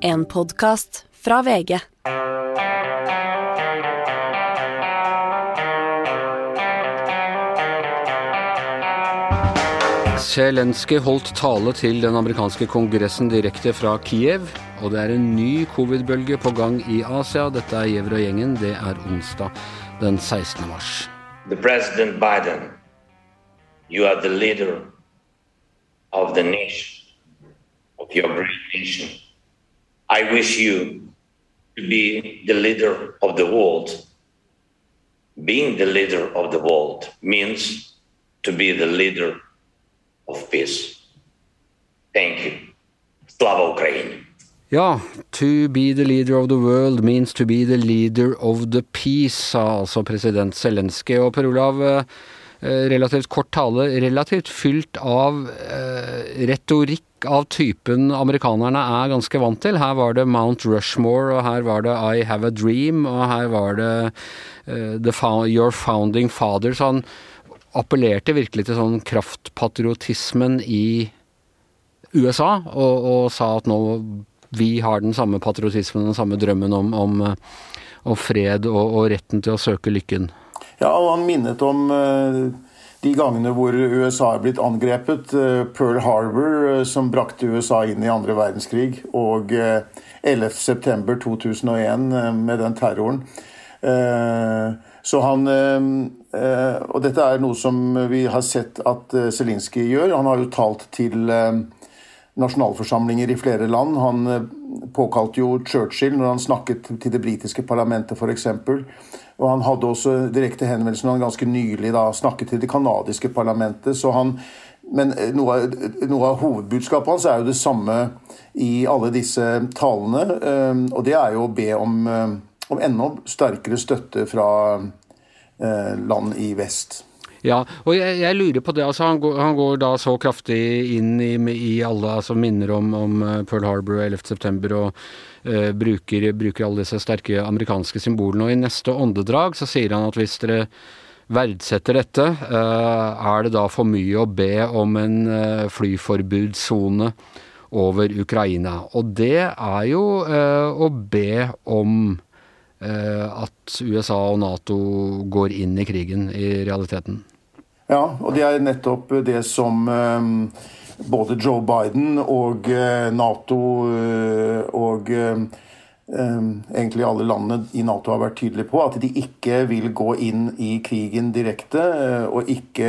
En podkast fra VG. Zelenskyj holdt tale til den amerikanske kongressen direkte fra Kiev. Og det er en ny covid-bølge på gang i Asia. Dette er Gjever og gjengen. Det er onsdag den 16. mars. The President Biden, you are the leader of the nation, of your great nation. I wish you to be the leader of the world. Being the leader of the world means to be the leader of peace. Thank you. Slava Ukraine. Ja, to be the leader of the world means to be the leader of the peace, sa altså president Zelenskyj. Og Per Olav, eh, relativt kort tale, relativt fylt av eh, retorikk av typen amerikanerne er ganske vant til. Her var det Mount Rushmore, og her var det I Have a Dream, og her var det uh, Your Founding Father. Så han appellerte virkelig til sånn kraftpatriotismen i USA, og, og sa at nå vi har den samme patriotismen, den samme drømmen om, om, om fred og, og, retten til å søke lykken. Ja, og han minnet om uh, de gangene hvor USA er blitt angrepet. Uh, Pearl Harbor, uh, som brakte USA inn i andre verdenskrig, og 11.9.2001 med den terroren. Så han Og dette er noe som vi har sett at Zelinskyj gjør. Han har jo talt til nasjonalforsamlinger i flere land. Han eh, påkalte jo Churchill når han snakket til det britiske parlamentet f.eks. Og han hadde også direkte henvendelser når han ganske nylig da, snakket til det canadiske parlamentet. så han men noe noe, noe, av hovedbudskapet hans er jo det samme i alle disse talene. Eh, og det er jo å be om, om enda sterkere støtte fra land i vest. Ja, og jeg, jeg, lurer på det. altså han går, han går, da så kraftig inn i, i alle altså minner om, om eh, Pearl Harbor og 11.9. og uh, bruker, bruker, alle disse sterke amerikanske symbolene. Og i neste åndedrag så sier han at hvis dere verdsetter dette, uh, er det da for mye å be om en uh, flyforbudssone over Ukraina. Og det er jo å be om at USA og Nato går inn i krigen i realiteten. Ja, og det er nettopp det som eh, både Joe Biden og eh, Nato eh, og egentlig alle landene i Nato har vært tydelige på, at de ikke vil gå inn i krigen direkte og ikke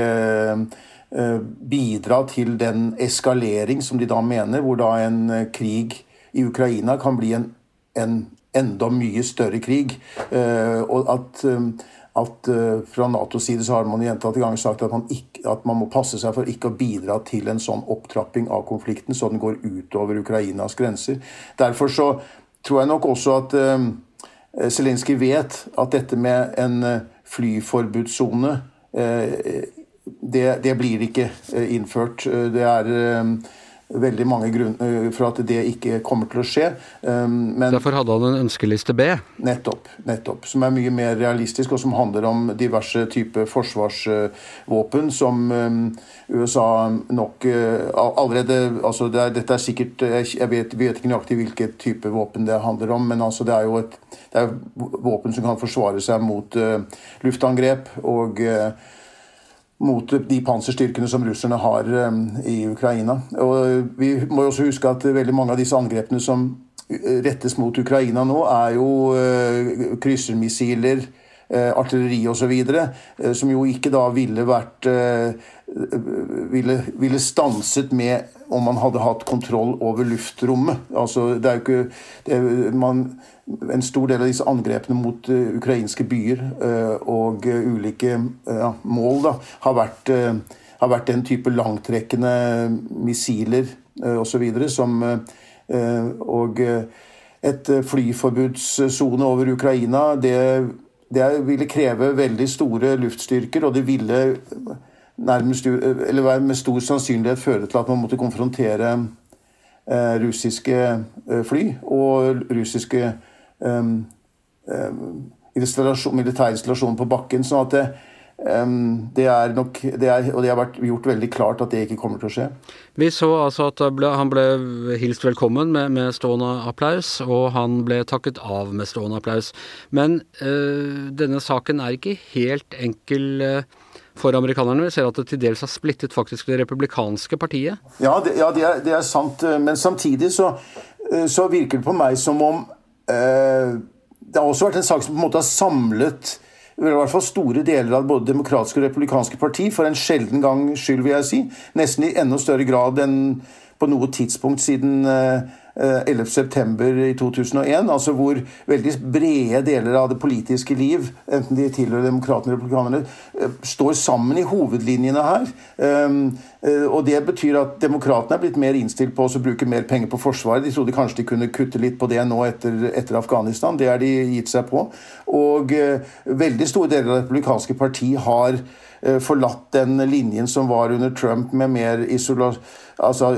bidra til den eskalering som de da mener, hvor da en krig i Ukraina kan bli en, en enda mye større krig. Og at at uh, fra Natos side så har man gjentatte ganger sagt at man, ikke, at man, må passe seg for ikke å bidra til en sånn opptrapping av konflikten, så den går utover Ukrainas grenser. Derfor så tror jeg nok også at Zelinskyj vet at dette med en flyforbudssone det, det, blir ikke innført. Det er veldig mange grunner eh, for at det ikke kommer til å skje. Um, men, Derfor hadde han en ønskeliste B? Nettopp. nettopp, Som er mye mer realistisk, og som handler om diverse typer forsvarsvåpen som um, USA nok uh, allerede altså det er, Dette er sikkert Jeg vet, vet ikke nøyaktig hvilken type våpen det handler om, men altså det er jo et det er våpen som kan forsvare seg mot luftangrep. og mot de panserstyrkene som russerne har eh, i Ukraina. Og Vi må også huske at veldig mange av disse angrepene som eh, rettes mot Ukraina nå, er jo eh, kryssermissiler, artilleri osv., som jo ikke da ville vært ville, ville stanset med om man hadde hatt kontroll over luftrommet. Altså, det er jo ikke det, man, En stor del av disse angrepene mot uh, ukrainske byer uh, og uh, ulike mål da, har vært, har vært, den type langtrekkende missiler uh, osv. som Og et flyforbudssone over Ukraina, det, det ville kreve veldig store luftstyrker, og det ville nærmest, eller med stor sannsynlighet føre til at man måtte konfrontere eh, russiske eh, fly og russiske eh, militære installasjoner på bakken. sånn at det, det er nok, det er, og det har vært gjort veldig klart at det ikke kommer til å skje. Vi så altså at ble, han ble hilst velkommen med, med, stående applaus, og han ble takket av med stående applaus. Men øh, denne saken er ikke helt enkel øh, for amerikanerne. Vi ser at det til dels har splittet faktisk det republikanske partiet. Ja, det, ja, det, er, det er, sant. Men samtidig så, så, virker det på meg som om øh, Det har også vært en sak som på en måte har samlet i hvert fall store deler av både demokratiske og republikanske parti, for en sjelden gang skyld, vil jeg si. Nesten i enda større grad enn på noe tidspunkt siden 11.9. september i 2001, altså hvor veldig brede deler av det politiske liv, enten de tilhører demokratene eller republikanerne, eh, står sammen i hovedlinjene her. Ehm, eh, og Det betyr at demokratene er blitt mer innstilt på å bruke mer penger på Forsvaret. De trodde kanskje de kunne kutte litt på det nå etter, etter Afghanistan. Det har de gitt seg på. Og veldig store deler av det republikanske parti har forlatt den linjen som var under Trump, med mer isolasjon altså,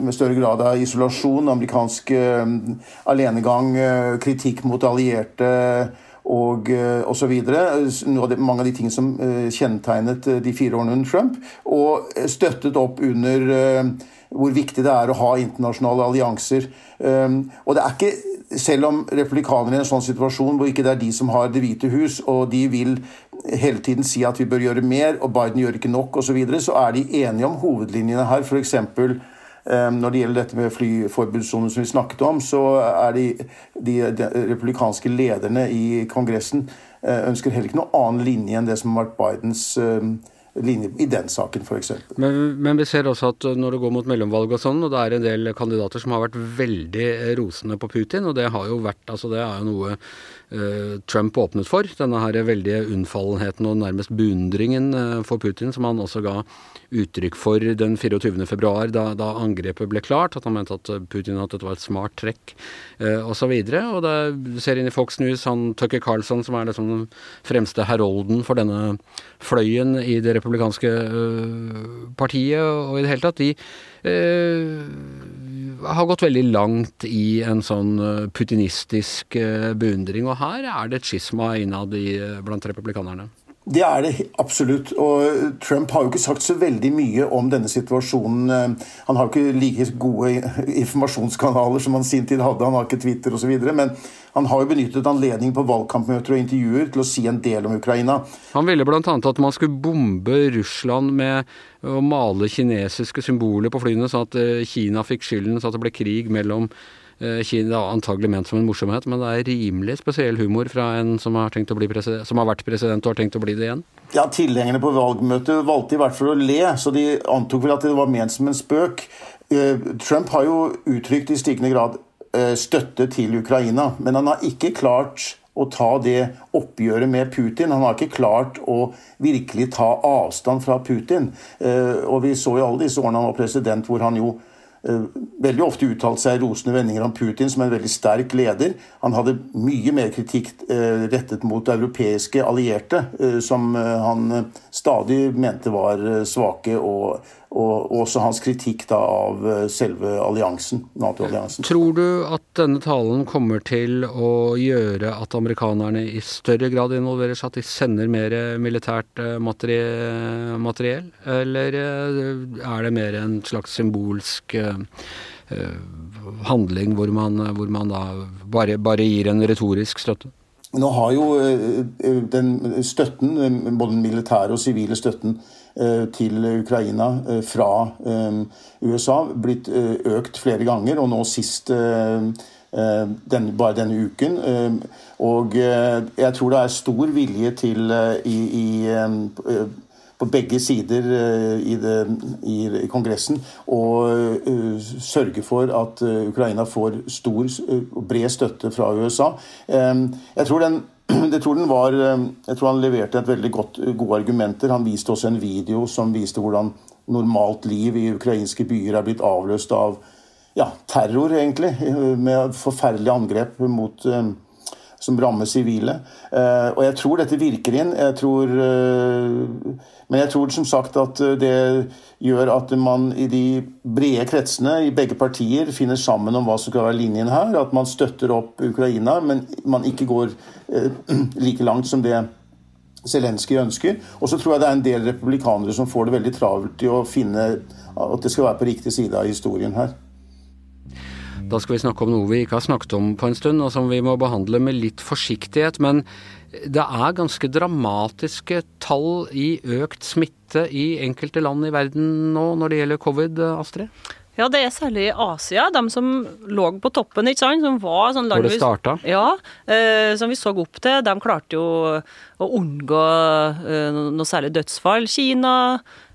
med større grad av isolasjon, amerikansk uh, alenegang, kritikk mot allierte og uh, osv. Mange av de tingene som kjennetegnet de fire årene under Trump. Og støttet opp under hvor viktig det er å ha internasjonale allianser. Og det er ikke selv om republikanerne er i en sånn situasjon hvor ikke det er de som har Det hvite hus, og de vil hele tiden si at vi bør gjøre mer, og Biden gjør ikke nok osv., så, videre, så er de enige om hovedlinjene her. F.eks. Eh, når det gjelder dette med flyforbudssonen som vi snakket om, så er de, de, de republikanske lederne i Kongressen eh, ønsker heller ikke noen annen linje enn det som har vært Bidens eh, linje i den saken, f.eks. Men, men vi ser også at når det går mot mellomvalg og sånn, og det er en del kandidater som har vært veldig rosende på Putin, og det har jo vært altså det er jo noe Trump åpnet for. Denne her veldige unnfallenheten og nærmest beundringen uh, for Putin, som han også ga uttrykk for den 24. februar, da, da angrepet ble klart. At han mente at Putin at dette var et smart trekk, osv. Og, og det, ser inn i Fox News han Tucker Carlson, som er liksom den fremste herolden for denne fløyen i det republikanske partiet og i det hele tatt, de har gått veldig langt i en sånn øh, putinistisk beundring. Og her er det et skisma innad i, blant republikanerne. Det er det absolutt. Og Trump har jo ikke sagt så veldig mye om denne situasjonen. Han har jo ikke like gode informasjonskanaler som han sin tid hadde. Han har ikke Twitter osv. Men han har jo benyttet anledningen på valgkampmøter og intervjuer til å si en del om Ukraina. Han ville bl.a. at man skulle bombe Russland med å male kinesiske symboler på flyene, sånn at eh, Kina fikk skylden, så at det ble krig mellom eh, Kina, antagelig ment som en morsomhet, men det er rimelig spesiell humor fra en som har, som har vært president og har tenkt å bli det igjen? Ja, Tilhengerne på valgmøtet valgte i hvert fall å le, så de antok vel at det var ment som en spøk. Eh, Trump har jo uttrykt i stigende grad Eh, støtte til Ukraina. Men han har ikke klart å ta det oppgjøret med Putin. Han har ikke klart å virkelig ta avstand fra Putin. Og vi så jo alle disse årene han var president, hvor han jo veldig ofte uttalt seg rosende vendinger om Putin som en veldig sterk leder. Han hadde mye mer kritikk rettet mot europeiske allierte, som han stadig mente var svake og og også hans kritikk da av eh, selve alliansen, Nato-alliansen. Tror du at denne talen kommer til å gjøre at amerikanerne i større grad involverer seg, at de sender mer militært eh, materiell, eller eh, er det mer en slags symbolsk handling hvor man, hvor man da bare, bare gir en retorisk støtte? Nå har jo den støtten, både den militære og sivile støtten, Eh, til Ukraina eh, fra eh, USA blitt økt flere ganger, og nå sist den, bare denne uken. Og jeg tror det er stor vilje til i, i på begge sider i, det, i, Kongressen og sørge for at Ukraina får stor og bred støtte fra USA. Jeg tror den jeg tror, var, eh, jeg tror, han leverte et veldig godt, gode argumenter. Han viste også en video som viste hvordan normalt liv i ukrainske byer er blitt avløst av ja, terror, egentlig. Med forferdelige angrep mot, eh, som rammer sivile. Eh, og jeg tror dette virker inn. Jeg tror, men jeg tror som sagt at det gjør at man i de brede kretsene i begge partier finner sammen om hva som skal være linjen her. At man støtter opp Ukraina, men man ikke går like langt som det Zelenskyj ønsker. Og så tror jeg det er en del republikanere som får det veldig travelt i å finne at det skal være på riktig side av historien her. Da skal vi snakke om noe vi ikke har snakket om på en stund, og som vi må behandle med litt forsiktighet. Men det er ganske dramatiske tall i økt smitte i enkelte land i verden nå når det gjelder covid, Astrid? Ja, det er særlig i Asia, de som lå på toppen, ikke sant. Som var sånn land Hvor det starta? Ja, eh, som vi så opp til. De klarte jo å unngå eh, noe særlig dødsfall. Kina,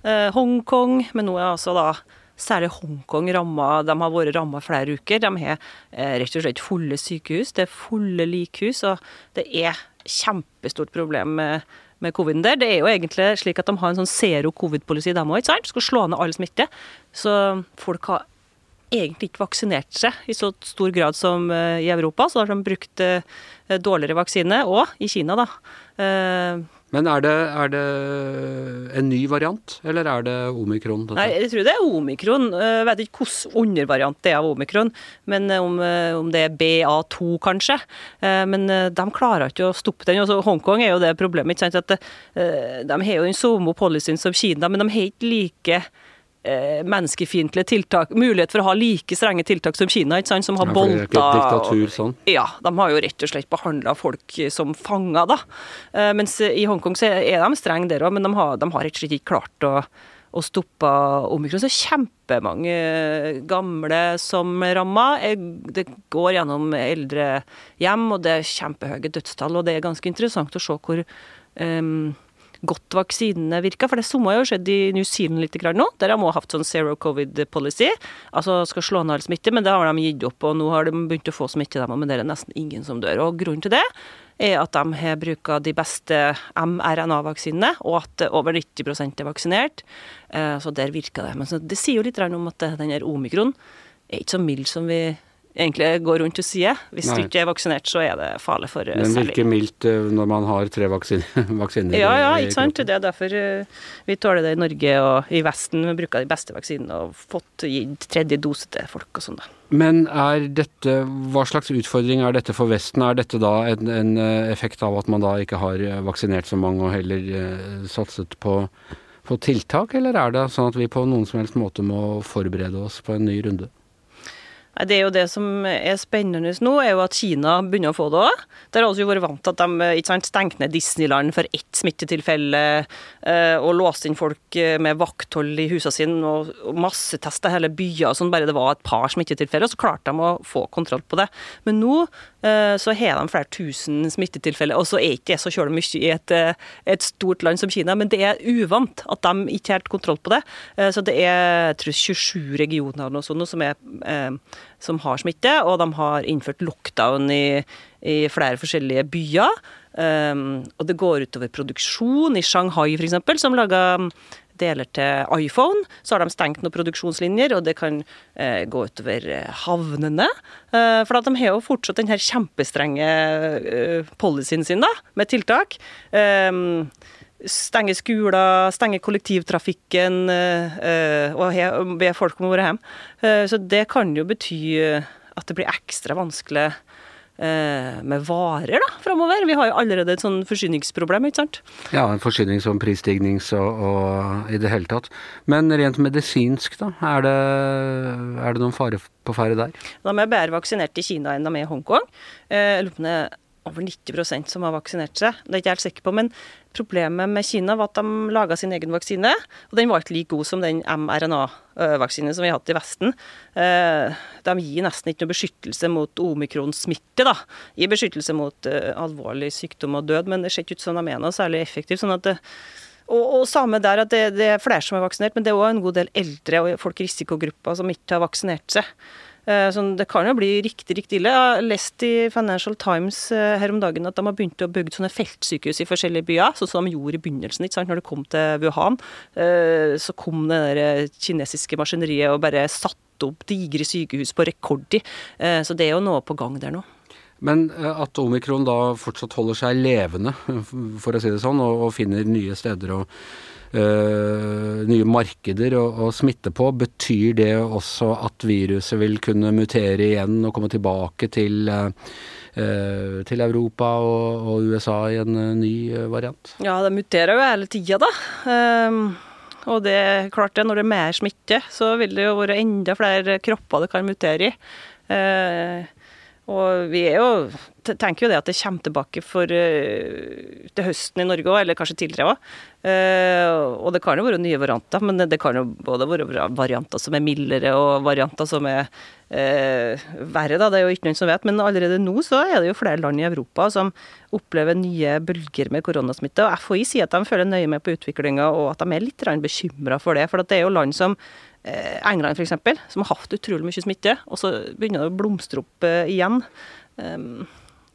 eh, Hongkong, men nå er altså da særlig Hongkong ramma. De har vært ramma flere uker. De har eh, rett og slett fulle sykehus, det er fulle likhus, og det er kjempestort problem med med coviden der. Det er jo egentlig slik at de har en sånn zero covid-policy, de òg, ikke sant? Skal slå ned all smitte. Så folk har egentlig ikke vaksinert seg i så stor grad som eh, i Europa. Så har de brukt eh, dårligere vaksine, og i Kina, da. Eh, men er det, er det, en ny variant, eller er det omikron? Dette? Nei, Jeg tror det er omikron. Jeg vet ikke hvilken undervariant det er av omikron, men om, om, det er BA2 kanskje. Men de klarer ikke å stoppe den. Også Hongkong er jo det problemet. ikke sant? At De har jo den samme policyen som Kina, men de har ikke like eh, menneskefiendtlige tiltak Mulighet for å ha like strenge tiltak som Kina, ikke sant, som har ja, bolta sånn. Ja, de har jo rett og slett behandla folk som fanger, da. Eh, mens i Hongkong så er de strenge der òg, men de har, de har, rett og slett ikke klart å og stoppa omikron. Så kjempemange gamle som ramma. Det går gjennom eldrehjem, og det er kjempehøye dødstall. Og det er ganske interessant å se hvor um, godt vaksinene virker. For det samme har jo skjedd i New Zealand litt nå. Der har de hatt sånn zero covid policy. Altså skal slå ned all smitte, men det har de gitt opp. Og nå har de begynt å få smitte, dem, men det er nesten ingen som dør. Og grunnen til det er at de har bruka de beste mRNA-vaksinene, og at over 90% er vaksinert. Eh, så der virker det. Men det sier jo litt om at denne omikron er ikke så mild som vi egentlig går rundt og sier. Hvis Nei. du ikke er vaksinert, så er det farlig for Men særlig. virker mildt eh, når man har tre vaksiner? vaksiner ja, ja, ikke sant. Det er derfor eh, vi tåler det i Norge og i Vesten. Vi bruker de beste vaksinene og fått gitt tredje dose til folk og sånn, da. Men er dette, hva slags utfordring er dette for Vesten? Er dette da en, en eh, effekt av at man da ikke har vaksinert så mange og heller satset på, på tiltak, eller er det sånn at vi på noen som helst måte må forberede oss på en ny runde? Det er jo det som er spennende nå, er jo at Kina begynner å få det òg. Der har vi vært vant til at de ikke sant, stengte ned Disneyland for ett smittetilfelle, eh, og låste inn folk eh, med vakthold i husene sine og, og massetesta hele byer sånn bare det var et par smittetilfeller. Så klarte de å få kontroll på det. Men nå eh, så har de flere tusen smittetilfeller, og så er ikke det så kjølig mye i et, et, stort land som Kina, men det er uvant at de ikke har helt kontroll på det. Så det er jeg tror, 27 regioner og sånt, som er som har smitte, og de har innført lockdown i, i flere forskjellige byer. Um, og det går utover produksjon. I Shanghai f.eks., som lager deler til iPhone, så har de stengt noen produksjonslinjer, og det kan eh, gå utover eh, havnene. Eh, for de har jo fortsatt den her kjempestrenge eh, policyen sin da, med tiltak. Um, stenge skoler, stenge kollektivtrafikken uh, og be folk om å være hjemme. Uh, så det kan jo bety at det blir ekstra vanskelig med varer da, framover. Vi har jo allerede et sånn forsyningsproblem, ikke sant? Ja, en forsynings- og prisstignings og, og, i det hele tatt. Men rent medisinsk, da? Er det, er det noen fare på ferde der? De er bedre vaksinert i Kina enn de er i Hongkong. Jeg lurer på om over 90% som har vaksinert seg. Det er jeg ikke helt sikker på, men Problemet med Kina var at de laga sin egen vaksine, og den var ikke like god som den mRNA-vaksinen som vi har hatt i Vesten. Eh, de gir nesten ikke noe beskyttelse mot omikronsmitte, da. Gir beskyttelse mot uh, alvorlig sykdom og død, men det ser ikke ut som de er noe særlig effektivt. sånn det, og, og samme der at det, det, er flere som er vaksinert, men det er òg en god del eldre og folk i risikogrupper som ikke har vaksinert seg. Eh, så det kan jo bli riktig riktig ille. Jeg har lest i Financial Times eh, her om dagen at de har begynt å bygge sånne feltsykehus i forskjellige byer, sånn som de gjorde i begynnelsen. ikke sant? Når det kom til Wuhan, eh, så kom det der kinesiske maskineriet og bare satte opp digre sykehus på rekordtid. Så det er jo noe på gang der nå. Men at omikron da fortsatt holder seg levende, for å si det sånn, og, finner nye steder å øh, nye markeder å, å, smitte på. Betyr det også at viruset vil kunne mutere igjen og komme tilbake til øh, til Europa og, og, USA i en ny variant? Ja, det muterer jo hele tida, da. Um, og det er klart det, når det er mer smitte, så vil det jo være enda flere kropper det kan mutere i. Uh, og vi er jo, tenker jo det at det kommer tilbake for, uh, til høsten i Norge òg, eller kanskje tidligere òg. Uh, og det kan jo være nye varianter, men det kan jo både være varianter som er mildere og varianter som er uh, verre, da. Det er jo ikke noen som vet. Men allerede nå så er det jo flere land i Europa som opplever nye bølger med koronasmitte. Og FHI sier at de følger nøye med på utviklinga, og at de er litt bekymra for det. For det er jo land som Eh, England f.eks., som har hatt utrolig mye smitte, og så begynner det å blomstre opp eh, igjen. Um,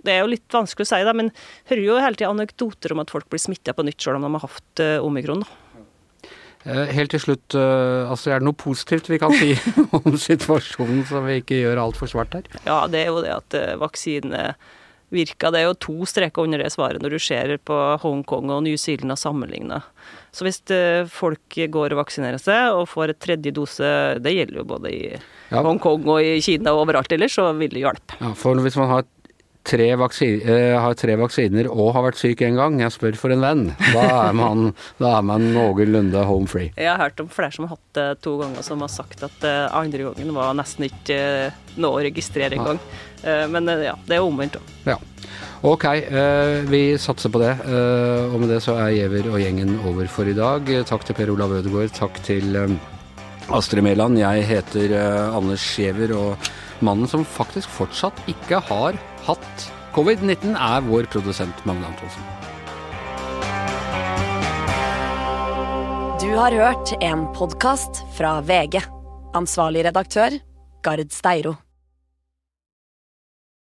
det er jo litt vanskelig å si, da, men hører jo hele tida anekdoter om at folk blir smitta på nytt, selv om de har hatt eh, omikron. da. Helt til slutt, altså er det noe positivt vi kan si om situasjonen, så vi ikke gjør altfor svart her? Ja, det er jo det at vaksine virka. Det jo to streker under det svaret når du ser på Hongkong og New Zealand sammenligna. Så hvis eh, folk går og vaksinerer seg og får et tredje dose, det gjelder jo både i ja. Hongkong og i Kina og overalt ellers, så vil det hjelpe. Ja, for hvis man har tre, vaksiner, uh, har tre vaksiner og har vært syk en gang, jeg spør for en venn, da er man, da er man noenlunde home free. Jeg har hørt om flere som har hatt det to ganger, som har sagt at uh, andre gangen var nesten ikke uh, noe å registrere engang. Ja. Men ja, det er omvendt òg. Ja. Ok, vi satser på det. og med det så er Giæver og gjengen over for i dag. Takk til Per Olav Ødegaard. Takk til Astrid Mæland. Jeg heter Anders Giæver, og mannen som faktisk fortsatt ikke har hatt covid-19, er vår produsent Magne Antonsen. Du har hørt en podkast fra VG. Ansvarlig redaktør, Gard Steiro.